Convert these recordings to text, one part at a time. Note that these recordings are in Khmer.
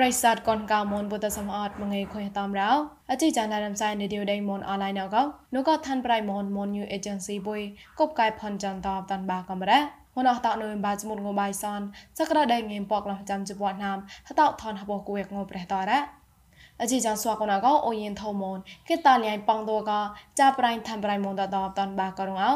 ប្រិស័តកនកៅមនបុតសមអត់មងៃខុយតាមរោអជីចានរំសាយនីឌីយោដេមនអនឡាញអកោនោះក៏ឋានប្រៃមនមនញូអេเจนស៊ីបុយកបកែផនចាន់តបតាន់បាកំរ៉ាមនអតនៅបាចមុតងបាយសនសក្តាដៃងៀមពកលំចាំជប៉ុនណាមហតថនហបគួយងប្រះតរ៉ាអជីចានស្វាកណកោអូយិនថោមនគេតាលៃប៉ងតកចាប្រៃឋានប្រៃមនតតបតាន់បាករងអោ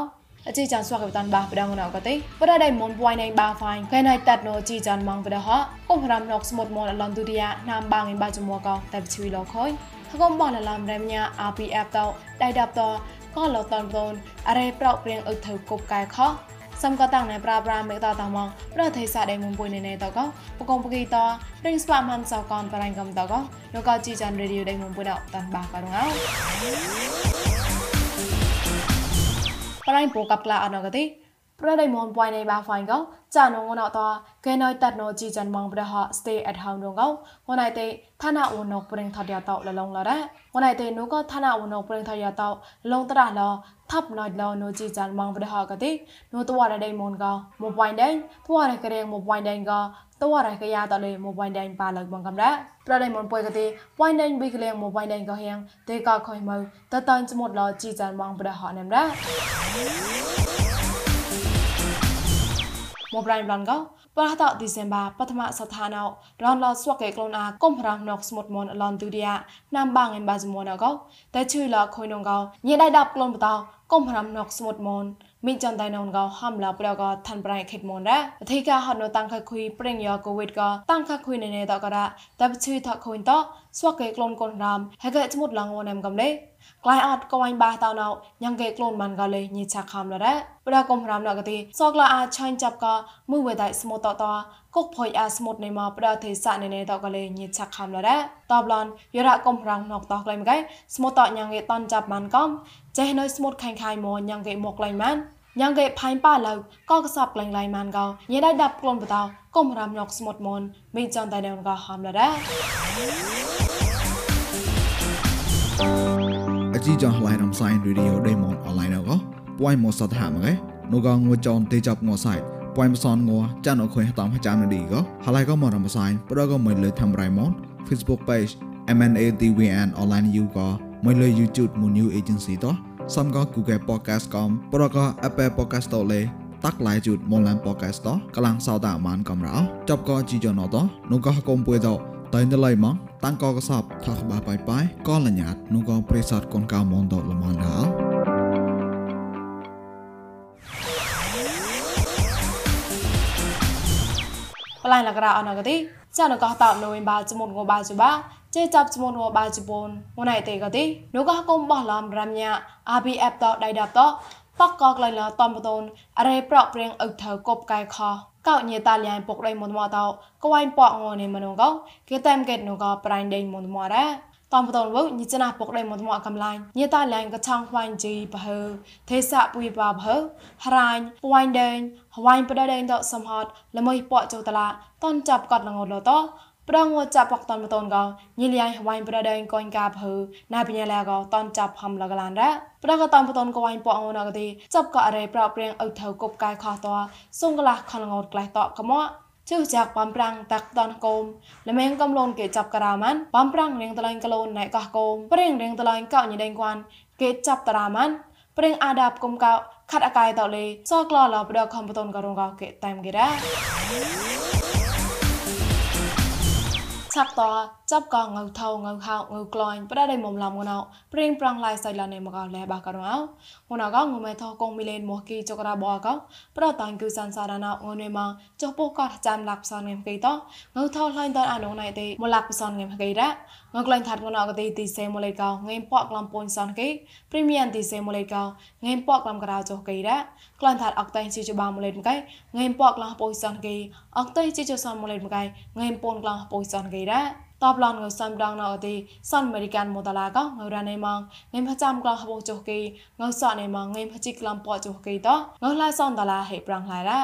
អជីចានស្វាកតានបាប្រដងណកទេប្រដៃមុនពួយណៃបាហ្វាញ់ខែណៃតាត់ណូជីចានម៉ងប្រដហកុំរំណកស្មុតមនអឡនទូឌីយ៉ាណាមបាងិបាចមួកោតែជឿលខយហកុំបលឡំរែមញា RPF តដៃដាប់តក៏លតនតនអរេប្រោព្រៀងអ៊ឹថៅគប់កែខសំក៏តាំងណែប្រាប្រាមេតតាម៉ងប្រទេសាដៃមុំពុយណែណែតកបកងបកីតព្រិងស្វាមិនសកនបរៃកំតកនោះក៏ជីចានរេឌីយោដៃមុំពុយណតាន់បាករងអោ រ៉ៃបូកັບក្លាអត់ណកទេប្រដៃមនពួយនៃបាហ្វាញ់កោចានងណអតកែណយតាត់ណជីចាន់ម៉ងប្រហោ stay at home ងកោងណៃទេឋានៈវណកប្រេងថតយ៉ាតោលលងឡរ៉ាងណៃទេនូកោឋានៈវណកប្រេងថតយ៉ាតោលងត្រះឡថាប់ណយឡណជីចាន់ម៉ងប្រហោកទេនូតវរដៃមនកោមពួយដេងតវរករៀងមពួយដេងកោតវរកយ៉ាតលេមពួយដេងប៉ាលើបងកំរ៉ា ប្រដៃមុនពួយកទេពួយណេងប៊ីក្លៀងមកពួយណេងក៏ហៀងទេក៏ខុយមើតតានចមុតលជីចានម៉ងប្រដហណាំរ៉ាមកប្រៃប្លន់ក៏បរះតឌីសេមបាបឋមសថាណោរនឡស្វកេក្លូនអាកុំរំណុកស្មុតមនឡនទូឌីយ៉ាណាំបាងឯបាសមនអកតែជួយលខុយនងកោញេដៃដាប់ក្លូនបតោកុំរំណុកស្មុតមន មីចាន់តៃនងកោហំឡាប្រកោឋានប្រៃខេតមនរ៉ាអធិកាហត់នៅតាំងខុយប្រេងយកូវីដកោតាំងខុយណេណេតកោរ៉ាតែឈឺថខុយតស្វកេក្លូនកូនរាមហេកេស្មុតឡងវនំកំលេក្លាយអត់កវ៉ាញ់បាតោណៅញ៉ាងកេក្លូនមិនក៏លេញីឆាខំលរ៉ាប្រកុំរាមណកទីសកឡាអាចឆាញ់ចាប់កមួយវេដៃស្មូតតតកុកភុយអាស្មូតនៃមកប្រទេសណេណេតក៏លេញីឆាខំលរ៉ាតបឡនយរៈកុំរាំណកតក្លែមកៃស្មូតតញ៉ាងកេតនចាប់មិនកំចេះនៅស្មូតខាញ់ខាយមកញ៉ាងកេមកក្លែងមិន ញ៉ាងកេផាញ់ប៉ាឡៅក៏កសបក្លែងឡៃម៉ានកោញេដៃដាប់ក្លូនបតោកុំរាមណកស្មូតមនមីចង់តៃដងក៏ហំលរ៉ាអជីចងឡៃរំសាយរីឌីយោដេម៉ុនអនឡាញកោពួយមកសតហាមកែនូកងងចនទេចាប់ងសៃពួយមសនងចានអខុយតាមចាំនឌីកោហឡៃកោមករំសាយប្រកមកលើធ្វើរៃម៉ុន Facebook page MNATVN online you កោមកលើ YouTube មួយ new agency ត សំក Google podcast កំប្រក Apple podcast តលេតាក់ឡៃជូតមកឡាន podcast តកលាំងសោតាមានកំរោចប់កោជីចនតនូកោកុំពួយតតៃណឡៃម៉ងតាំងកកសបថកបាបាយបាយកលញ្ញាតនោះក៏ប្រេសតកូនកៅមនដលមនដាប្លាញ់លករអនកទីចានកោតបណូវិញបាចមុនងបាជបា ចេចាប់ចមុនងបាជបុនងណៃទេកទីនោះក៏គុំបោះឡំរំញា RBF តដៃដាប់តបកកក្លែងលតំបតូនអរេប្រក់ព្រៀងអឹកថៅកប់កែខកោញេតាលៀងពុកដៃមុនមកតកវ៉ៃប៉ងងនេមនុងកោគេតែមកេតនូកោប្រៃដៃមុនមករ៉ាតំបតនវញិចណាពុកដៃមុនមកកំឡាញ់ញេតាលៀងកឆងខ្វាញ់ជីបើ ទេសៈពុយបាបើហរាញ់ពួយដេងហវ៉ៃបដដេងតសំហតល្មើប៉ចោតឡាតនចាប់កត់លងលត ប្រងចាប់បកតនបតនកោញិលៃហវៃប្រដេងកូនកាភើណាបញ្ញាឡាកោតនចាប់ហំលកឡានរ៉ាប្រកតនបតនកវៃពងណកទីចាប់កអរេប្រព្រៀងអ៊ុថៅគប់កាយខតសុងកលាខនងោតក្លៃតកមកជឿចាក់បំប្រាំងតាក់តនកូមល្មែងកំលូនគេចាប់ក្រាមានបំប្រាំងរៀងតឡៃកលូនណៃកោះកូមព្រៀងរៀងតឡៃកោញីដេងគួនគេចាប់តារាមានព្រៀងអាដាប់គុំកោខាត់អកាយតលេសក្លឡប្រខំបតនកករងកោគេតាមគេរ៉ា ឆាប់តចាប់កងងៅថោងៅខោងៅក្លាញ់ប្រដៃមុំឡំងណៅព្រៀងប្រងឡៃសៃឡានេមកលែបាករងងណៅកងមេថោកងមីលេនមកគីចក្រាបកប្រតាញ់គឺសានសារណៅងនេមកចុះពោះកតចាំឡាក់ផ្សនងេមគីតងៅថោឡៃតអានងណៃទេមកឡាក់ផ្សនងេមគីរ៉ ងក្លែងថាត់ងណៅកទីទីសេមូលេកោងេមប៉ក្លំពុនសនគីព្រីមៀនទីសេមូលេកោងេមប៉ក្លំក្រៅចុះគីរ៉ក្លែងថាត់អកតៃជីជបាមូលេមកៃងេមប៉ក្លំពុយសនគីអកតៃជីជសនមូលេមកៃងេមពុនក្លំពុយសនគីរ៉តបឡនងសំដងណអទីសនអមេរិកានមូតឡាកងរ៉ាណេម៉ងងេមផចាំក្លងហបចុះគីងសអណេម៉ងងេមផជីក្លំប៉ចុះគីតងឡៃសនដឡាហេប្រាំងឡៃរ៉ា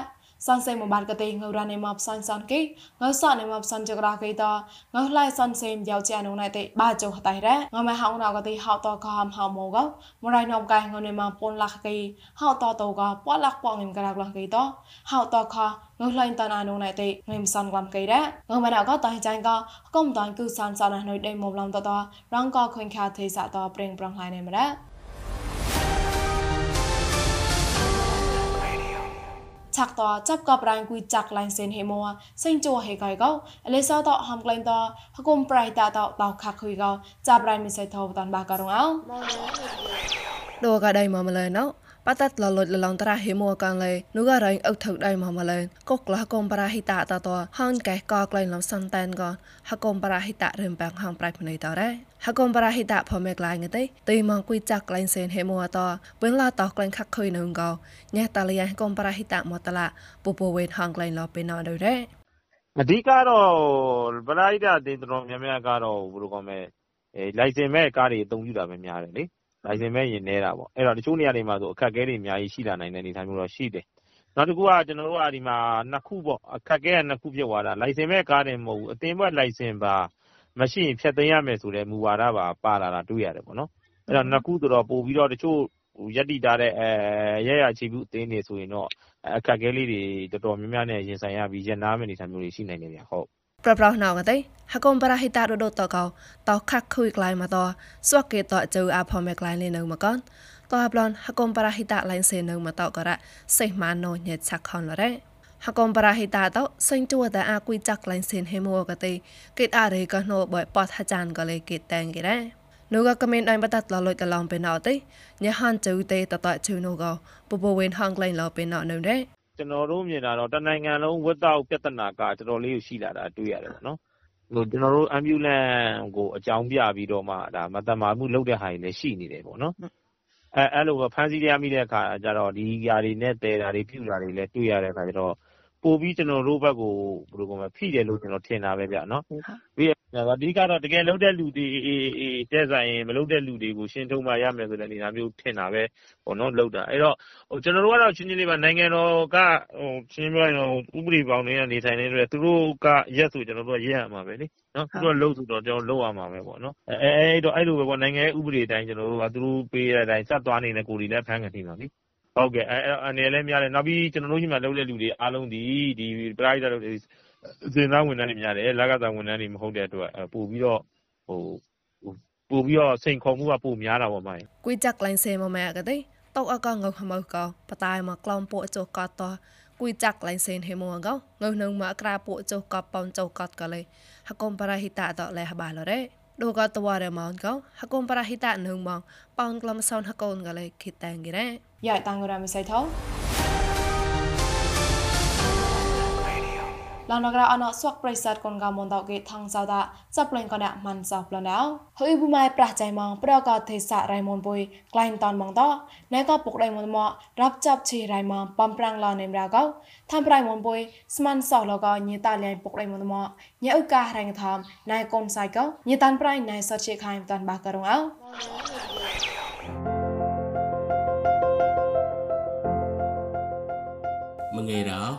សាន់សេមបានកទេងរ៉ានេម៉ាប់សាន់សាន់គីងើសនេម៉ាប់សាន់ចក្រាកេតងើឡៃសាន់សេមយ៉ាវជានុណៃទេបាចុហតៃរ៉ងើម៉ែហៅណៅកទេហៅតកហំហៅម៉ូកមរៃណំកៃងើនេម៉ាពុនលាក់គីហៅតតោកប៉លាក់ប៉ងងឹមក្រាកលាក់គីតហៅតខងើឡៃតណានុណៃទេងឹមសាន់ក្លាំគីរ៉ងើម៉ែណៅកតៃចាញ់កកុំតានគឺសាន់សាន់ណៃដេម៉ូឡំតតរងកខុញខាទេសាតប្រេងប្រងឡៃនេមរ៉ ឆាក់តចាប់កបរាញ់គួយចាក់ឡាញ់សេនហេមួសេងជួហេកៃកោអលេសត ហំក្លែងតហគុំប្រៃតាតតខាក់គួយកោចាប់រាញ់មិសៃថោតាន់បាការងអោដូកដៃមកម្លែណោប៉តាត់លលុតលឡងតារហេមួកាងលេនូករៃអុកថឹកដៃមកម្លែកុកក្លះកុំប្រាហិតាតតហងកែកក្លែងឡំសំតែនកោហកុំប្រាហិតារឹមបាំងហងប្រៃភ្នៃតរ៉េហកុំប្រាហិតាផមេក្លាយងទេទីមកគួយចាក់ក្លែងសេនហេមួតវឹងឡាតក្លែងខាក់ខុយនឹងកោញ៉ាតាលីយ៉កុំប្រាហិតាមតឡាពពវេហងក្លែងឡពេណដូរ៉េအဓိကတော့ပရိဒတ်တင်တော်များများကတော့ဘယ်လိုကောင်းမလဲအဲလိုင်စင်မဲ့ကားတွေအသုံးပြုတာပဲများတယ်လေ လိုင်စင်မဲ့ရင်နေတာပေါ့အဲ့တော့တချို့နေရာတွေမှာဆိုအခက်အခဲတွေအများကြီးရှိလာနိုင်တဲ့အနေအထားမျိုးတော့ရှိတယ်နောက်တစ်ခုကကျွန်တော်တို့ကဒီမှာနှစ်ခုပေါ့အခက်အခဲကနှစ်ခုဖြစ်သွားတာလိုင်စင်မဲ့ကားတွေမဟုတ်ဘူးအတင်ဘက်လိုင်စင်ပါမရှိရင်ဖျက်သိမ်းရမယ်ဆိုတဲ့မူဝါဒပါပါလာတာတွေ့ရတယ်ပေါ့နော်အဲ့တော့နှစ်ခုဆိုတော့ပို့ပြီးတော့တချို့ရက်တိတာတဲ့အဲရရချီဘူးအသင်းတွေဆိုရင်တော့အခက်အခဲလေးတွေတော်တော်များများနဲ့ရင်ဆိုင်ရပြီးရနာမယ့်အနေအထားမျိုးတွေရှိနိုင်တယ်ဗျဟုတ် ប្រប្រណៅកតៃហកុំបរហិតារដូតកោតខាក់ខុយក្លៃមកតស្វកេតជូអាផមេក្លៃលេនៅមកកនតអាប្លនហកុំបរហិតាឡៃសេនៅមកតករៈសេះម៉ានណូញេឆាក់ខនលរ៉េហកុំបរហិតាតសេងជួតាអាគួយចាក់ឡៃសេនហេមួកតៃកេតអារេកណូបយប៉តហាចានកលេកេតតែងគេរ៉េនូក៏កមែនដៃបតតលលុយតឡំពេណោតៃញ៉ាហានជូតេតតជូនូក៏ពពវេនហងក្លែងឡពេណោនៅរ៉េ ကျွန်တော်တို့မြင်တာတော့ တနိုင်ငံလုံးဝတ်တောက်ပြဿနာက တော်တော်လေးရှိလာတာ တွေ့ရတယ်ပေါ့နော်ဟိုကျွန်တော်တို့ ambulance ကို အကြောင်းပြပြီးတော့မှဒါမတမာမှုလုပ်တဲ့ဟာတွေလည်း ရှိနေတယ်ပေါ့နော် အဲအဲ့လိုပဲဖမ်းဆီးရမိတဲ့အခါကျတော့ ဒီຢာတွေနဲ့တဲတာတွေ ပြူတာတွေလည်း တွေ့ရတဲ့အခါကျတော့ ပို့ပြီး ကျွန်တော်တို့ဘက်ကိုဘယ်လိုကောမဖိတယ်လို့ ကျွန်တော်ထင်တာပဲဗျနော် ပြီးတော့ အဓိကတော့ တကယ်လုံးတဲ့လူတွေတဲ့ဆိုင်ရင် မလုံးတဲ့လူတွေကို ရှင်းထုတ်မှရမယ်ဆိုတဲ့ အနေအထားမျိုးထင်တာပဲပေါ့နော်လောက်တာ အဲ့တော့ဟိုကျွန်တော်တို့ကတော့ချင်းချင်းလေးပါ နိုင်ငံတော်ကဟိုချင်းပြောရင်တော့ဥပဒေပေါင်းတွေကနေထိုင်နေတဲ့သူတို့ကရက်ဆို ကျွန်တော်တို့ကရက်ရမှာပဲလေနော်သူတို့လုံးဆိုတော့ ကျွန်တော်လုံးရမှာပဲပေါ့နော် အဲအဲ့တော့အဲ့လိုပဲပေါ့နိုင်ငံဥပဒေတိုင်းကျွန်တော်တို့ကသူတို့ပေးတဲ့အတိုင်းစက်သွားနေတဲ့ ကိုယ်တွေလည်းဖမ်းခံနေပါလိ ဟုတ်ကဲ့အဲအနေနဲ့များတယ်နောက်ပြီးကျွန်တော်တို့ရှိမှလုပ်တဲ့လူတွေအားလုံးဒီဒီပရိုက်တာလုပ်တဲ့စင်သားဝန်ထမ်းတွေများတယ်လက်ကစားဝန်ထမ်းတွေမဟုတ်တဲ့အတွက်ပို့ပြီးတော့ဟိုပို့ပြီးတော့စိန်ခေါ်မှုကပိုများတာပေါ့မိုင်းကွေးจักလိုင်းစေမမဲကတဲ့တောက်အကငုံဟမောကပတိုင်မကလောင်ပို့အចកតគួយចាក់ឡៃសេនហេមួងកងងើនឹងមកក្រាពួកចុះកបប៉ោចុះកតកលេហកុំបរហិតាតលេះបាលរ៉េដូកតវ៉ារម៉ោនកោហកុំបរហិតានឹងម៉ងប៉ោនក្លំសោនហកូនកលេគិតតាំងគេរ៉េ យ៉ាតាំងរ៉ាមិសៃថោឡងនក្រអនសួកប្រិស័តកនកមនតកេថងសោតាសប្លែងកណមិនសោប្លណៅហើយបុម៉ៃប្រះចៃម៉ងប្រកទេសារៃមុនបុយក្លែងតនម៉ងតណែក៏ពុកដៃមុនមករាប់ចាប់ឈីរៃម៉ងបំប្រាំងឡនេមរាកោថាំប្រៃមុនបុយស្មានសោលកោញីតាលៃពុកដៃមុនមកញ៉ឧការែងថមណៃកូនសៃកោញីតានប្រៃណៃសតជាខៃតានបាករងអោ mengira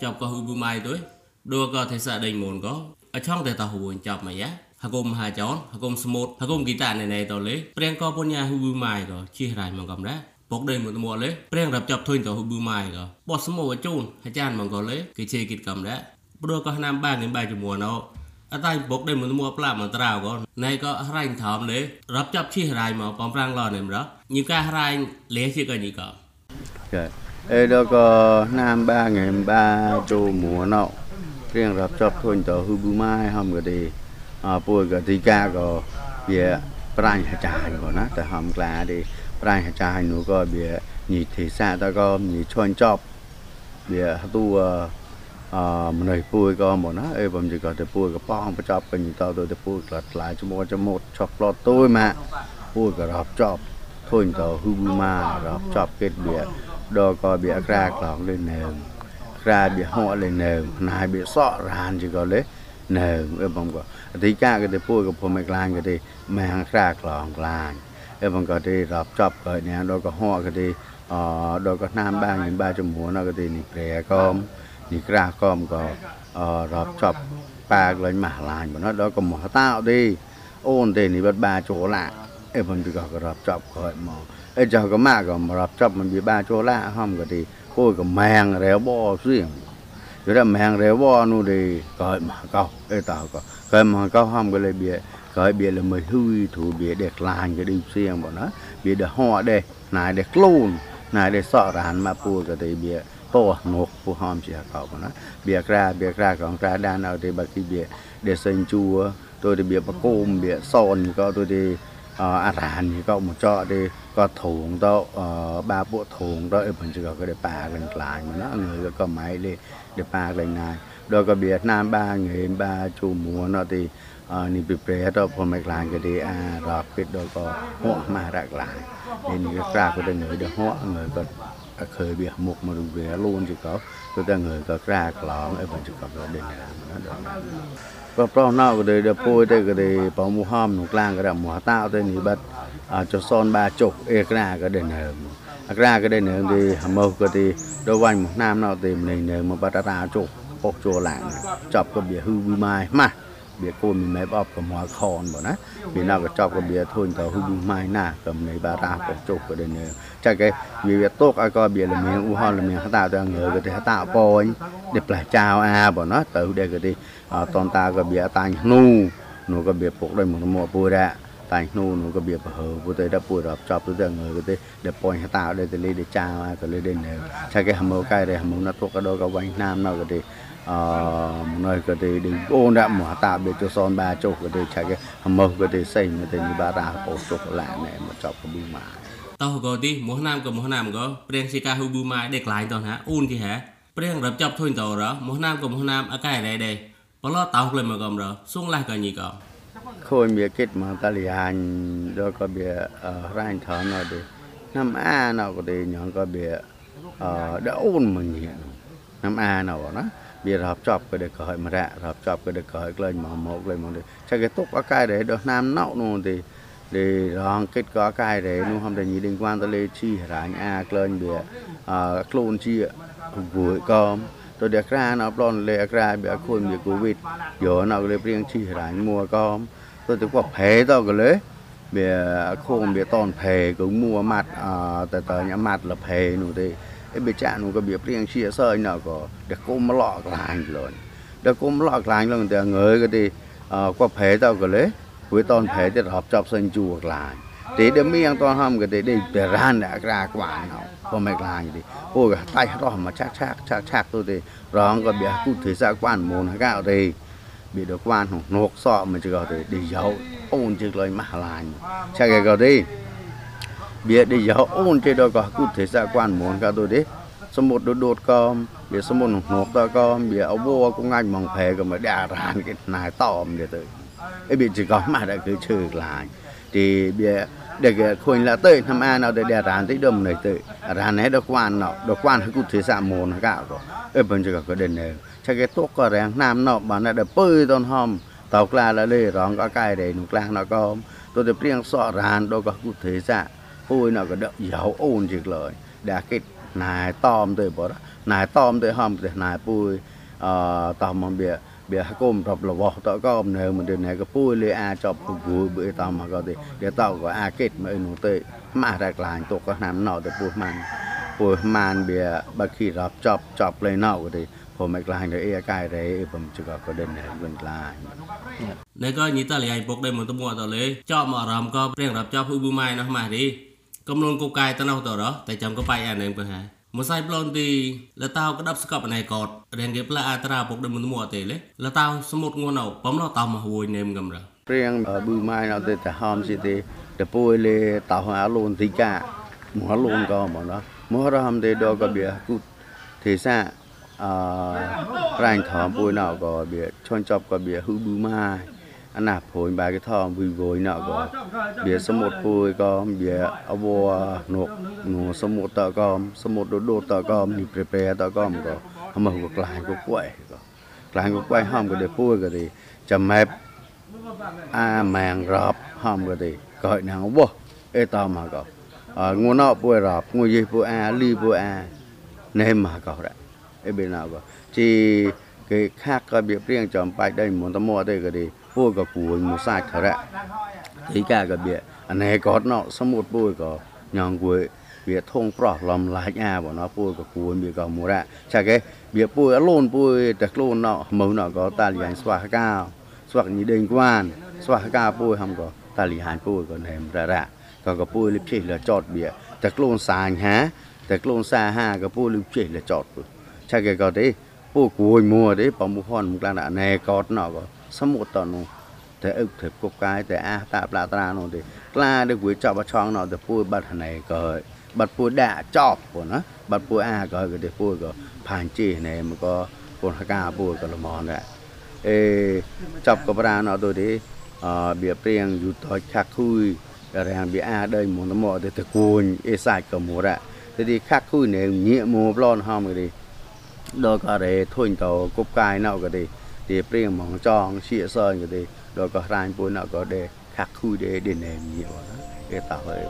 chọc có hư bu mai tối đua có thể sợ đình mồn có ở trong thể tao hùn chọc mà giá hà gồm hà chón hà gồm smooth hà gồm guitar này này tao lấy preng có bốn nhà hư bu mai có chia rải mà cầm đó bốc đây một mùa lấy preng đập chọc thôi tao hư bu mai có bọt smooth ở chun hà chan mà có lấy cái chê kịt cầm đó đua có năm ba nghìn ba chục mùa nó អត់តែបុកដែលមួយមួផ្លាមកត្រៅក៏ណៃក៏រ៉ៃថមលេរាប់ចាប់ឈីរ៉ៃមកបំប្រាំងឡនេះមរញីការរ៉ៃលេជាក៏ញីក៏ចាអេដល់ក៏ណាមបាងែមបាចូលមួណោរៀងរាប់ចាប់ធុញតហ៊ូប៊ូម៉ៃហំក៏ទេអពួយក៏ទីកាក៏វាប្រាញ់ចា ញ់ក៏ណាតែហំក្លាទេប្រាញ់ចាញ់នោះក៏វាញីទេសាតក៏ញីឈន់ចប់វាទូអមនុស្សពួយក៏មកណាអេបំជិក៏ទៅពួយក៏ប៉ងបញ្ចប់ពេញតទៅទៅពួយក្លាត់ខ្លាចមកចមុតឆក់ផ្លត់ទួយមកពួយក៏រាប់ចប់ធុញតហ៊ូប៊ូម៉ារាប់ចប់គេវា ដកបៀក្រាក្លងលេនៅក្រាបៀហក់លេនៅណៃបៀសក់រានជាក៏លេនៅអឺបងក៏អធិការក៏ទៅពួយក៏ពុំឯក្លាញក៏ទេមែងក្រាក្លងក្លាញអឺបងក៏ទេរាប់ចប់ក៏ញ៉ាដកក៏ហក់ក៏ទេអដល់ក៏ណាមបាងញ៉ាំបាជំនួនក៏ទេនេះព្រែក៏នេះក្រាស់ក៏ក៏រាប់ចប់ប៉ាកលេងម៉ាស់ឡាញបងដល់ក៏មកតាអត់ទេអូនទេនេះបាត់បាចូលឡា ลานบ่เนาะดอกก็หมอตาดิโอนเตนี่บัดบาโจละเอบังก็รับจอบก็หมอเอ้เจ้าก็มาก็รับจอบมันบีบาโจละห้อมก็ดีโอ้ก็แมงแล้วบ่เสียง อยู่đó mang rêu bo nu đi gọi mà câu ê tao có gọi mà câu không cái lấy bia gọi bia là mười hui thủ bia để làn cái đi xiên bọn nó bia để họ đây này để luôn này để sọ rán mà pu cái thì bia to nộp pu hòm chỉ cậu bọn nó bia ra bia ra còn ra đan nào thì bác cái bia để sinh chua tôi thì bia bạc côm bia son có tôi thì à rán thì có một chỗ đi có thùng đó ba bộ thùng đó ở bên chỗ cái để bà lên lại mà nó người có máy đi เดปากเลยนายดอกกระเบียดน้ำบ้าเงินบ้าจูหมูเนาะที่อ่านี่ไปเปรตพอไม่กลางก็ดีอ่ารอบปิดดอกก็หัวมารักหลายนี่นี่ก็กล้าก็ได้เงยเดี๋ยวหัวเงยก็เคยเบียหมกมาดูเบียลูนจิก็ก็ได้เงยก็กล้ากลองไอ้บันจิก็ก็เด่นนะดอ ប្រប្រោះណៅក៏ទេដល់ពួយទៅក៏ទេប្រមូហមក្នុងក្លាងក៏ដាក់មោះតាទៅនេះបាត់ចុះសនបាចុះអេក្រាក៏ដែរនៅអក្រាក៏ដែរនៅទីហមោក៏ទេដល់វាញ់មកណាមណៅទេម្លេងនៅមកបាត់តាចុះពុកជួឡាងចាប់ក៏វាហឺវិម៉ាយម៉ាស់ bọc chỗ lạng chọc cái bìa hư bì mai mà bìa côn mình mấy bọc cái mỏ khòn bỏ nó bìa nào cái chọc cái bìa thôi tàu hư bì mai nà cầm này bà ra bọc chỗ cái đây nữa chắc cái bìa tốt ai coi bìa là mình u hon là mình tạo cho người cái thì tạo bồi để lại chào à bỏ nó từ đây cái đi toàn ta cái bìa tay nu nu cái bìa phục đây một mỏ bùi ra តែនោះនោះក៏វាប្រហើពុទ្ធដល់ពួយរាប់ចប់ទៅងើក៏ទេដល់ប៉ុញតាដល់ទៅលេដល់ចាក៏លេដល់នៅឆាគេហមើកែរហមើណាត់ទុកក៏ដល់ក៏វាញ់ណាមនៅក៏ទេ អឺនៅក៏ទេឌីអូនដាក់មកតាបេទៅសនបាចុះក៏ទេឆាគេហមើក៏ទេសេងទៅនេះបាតាពោចុះឡាណែមកចប់ក៏ប៊ូម៉ាតោះក៏ទីមោះណាមក៏មោះណាមក៏ព្រៀងស៊ីកាហ៊ូប៊ូម៉ាដេក្លាញ់តោះណាអ៊ូនគេហ่าព្រៀងរាប់ចាប់ធុញតរមោះណាមក៏មោះណាមអកែដែរដែរបលតោក្លែមកកំរសួងលះក៏ញីក៏ khôi bia kết mà ta lì hành đó có bia rang thở nó đi năm a nào có đi nhọn có bia đã ôn mà nhỉ năm a nào đó bia hợp chọc cái được khởi mà rạ hợp chọc cái được khởi lên mà một lên một được chắc cái tốt có cái đấy được nam nậu luôn thì để rong kết có cái đấy nu không để nhị liên quan tới chi là anh a lên bia à clone chi vui com. Tôi được ra nó plon lê ra bia khôn bia covid giờ nó lê riêng chi là anh mua com. Tôi tôi có phê tao cái lấy bia khôn bia toàn phê cũng mua mặt à tại tại nhà mặt là phê nụ thì. รียงชีหลายมัวก็ตัวตัวก็เพตัวก็เลยเบียโคงเบียตอนเพก็มัวมัดอ่าแต่ตอนนี้มัดละเพหนูดิไอ้เบียจ่าหนูก็เบียเปรียงชีเซยเนาะก็เด็กกูมาหลอกลายเลยเด็กกูมาหลอกลายเลยแต่เงยก็ดีอ่าก็เพตัวก็เลยวิตอนเพจะรับจับเส้นจูกลาย để đêm miếng to ham cái để để để ran đã ra quả nào có mấy cái gì ôi cái tay đó mà chắc chắc chắc chắc tôi thì rong có biết cụ thể ra quan môn hay gạo thì bị được quan hỏng nộp sọ mà chỉ có thể đi dấu ôn chỉ lời mà lại chắc cái cái đi biết đi dấu ôn chỉ đó có cụ thể ra quan môn cả tôi đấy สมุดโดดๆก็เบียสมุดหนกๆก็ก็เบียเอาวัวก็ง่ายมองแพก็ bia đi giờ ôn trên đó có cụ thể ra quan muốn cả tôi đấy số một đốt đốt com, bia số một nộp ta com, bia áo bô cũng anh mong phê cơ mà đã ràn cái này tòm để tới ấy bị chỉ có mà đã cứ trừ lại. Thì bia để cái khuyên là tới tham ăn nào để để rán tới đâm này tới à, rán này được quan nọ được quan hay cụ thể ra muốn cả rồi. Ấy bên chỉ có cái đền này chắc cái tốt có rèn nam nọ bạn đã được bơi tôn hòm. Tàu la là lê rong có cái để nụ lang nó có tôi được riêng sọ rán đâu có cụ thể ra xã ôi nó có đợi giàu ôn chỉ lời đã cái nài tòm tới bỏ nài tòm tới hòm tới nài bùi tòm mà bịa เบียก้มรอบระวตอก็เนมันเดินไหนก็ปุ้ยเลยอาจอบกูเบื่อตามมาก็ดีเดี๋ยวเต่าก็อาเกตมาหนูเตยมาแรกลายตกก็น้ำหน่อแต่ปุ้ยมันปุ้ยมันเบียบักขี้รับจอบจอบเลยเน่าก็ดีผมไม่กลายเดี๋ยวเอ้กายเลยผมจะก็เดินไหนเป็นกลาย này coi như ta lại bốc đây một tấm mua tao lấy cho mà làm có riêngรับ cho phụ bù mai nó mà đi công luôn cô cài tao nào tao đó tại chồng có bay anh em cơ hả មួយសៃប្លន់ទីលតៅក្តាប់ស្កប់ណៃកតរៀងគេផ្លាអត្រាពុកដមុនមួទេលេលតៅសមុទ្ងួនអោបំឡតៅមកហួយនេមកំរព្រៀងប៊ឺម៉ៃនៅទៅតែហមសិទេតពួយលេតោះអាលូនទីកាមកលូនក៏មកនោះមករហមទេដកបៀគុទេសាអឺរ៉ាញ់ថមពួយណៅក៏បៀឈន់ចប់ក៏បៀហ៊ឺប៊ឺម៉ៃ anh nạp hồi bà cái thò vui vui nọ có bia số một vui có bia áo bò nộp nộp số một tờ con số một đồ đồ tờ con nhịp bè bè tờ con có không mà cuộc lại cuộc quậy có lại cuộc quậy không có để vui có thì chầm mẹp à màng rọp không có thì gọi nào bò ê tao mà có ở ờ, ngô nọ vui rọp ngô gì vui a ly vui a. Nên mà có đấy. Ê bên nào có chỉ គេខាកក៏បៀបរៀងចំបាច់ដែរមុនតមកទេក៏ទេពូក៏គួយមកសាច់ខរៈទីកាក៏បៀអណេក៏ណោសមុទ្រពូក៏ញងគួយវាធងប្រោះលំឡាយអាបងណោពូក៏គួយវាក៏មរៈឆាកេវាពូអលូនពូតែខ្លួនណោមើណោក៏តាលីហានស្វះកាស្វះនេះដេងគួនស្វះកាពូហំក៏តាលីហានពូក៏ណែមររៈក៏ក៏ពូលិភិលចតវាតែខ្លួនសាញហាតែខ្លួនសាហាក៏ពូលិភិលចតពូឆាកេក៏ទេ ពួកគួយមួទេប្រមុខនមកឡាណែកតណោសមុតតនោះតែអឹកទៅគប់កាយតែអាតាប្លាត្រានោះទេក្លាដូចគួយចប់បឆងណោទៅពួយបាត់ណែក៏បាត់ពួយដាក់ចប់ពូណាបាត់ពួយអាក៏គេទេពួយក៏ផានជីណែមកក៏ពូនកាពួយក៏ល្មមដែរអេចប់ក៏ប្រាណអត់ដូចទេអបៀព្រៀងយូតឆាក់ខួយរាងបៀអាដើមុនមកទៅទៅគួយអេសាច់ក៏មួរតែទីខាក់ខួយនៅញាកមួប្លន់ហមគេ ដល់ក៏រេធុញទៅគុកកាយណៅក៏ទេទីព្រៀងហ្មងចងជាសើក៏ទេ rồi có ran bún nó có để khắc khui để để ném nhiều đó cái tao hơi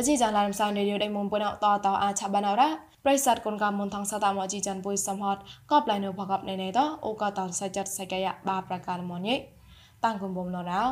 អជីចានឡានផ្សាយរីយដៃមុំពុនអតតអាឆាបានអរ៉ាប្រិស័តគុនកាមុនថងសតាមអជីចានពុយសំហតកបឡៃនៅបកបណេណេតអូកតសៃចាត់សៃកាយបាប្រការមញេតាំ ងគុំបំណរោ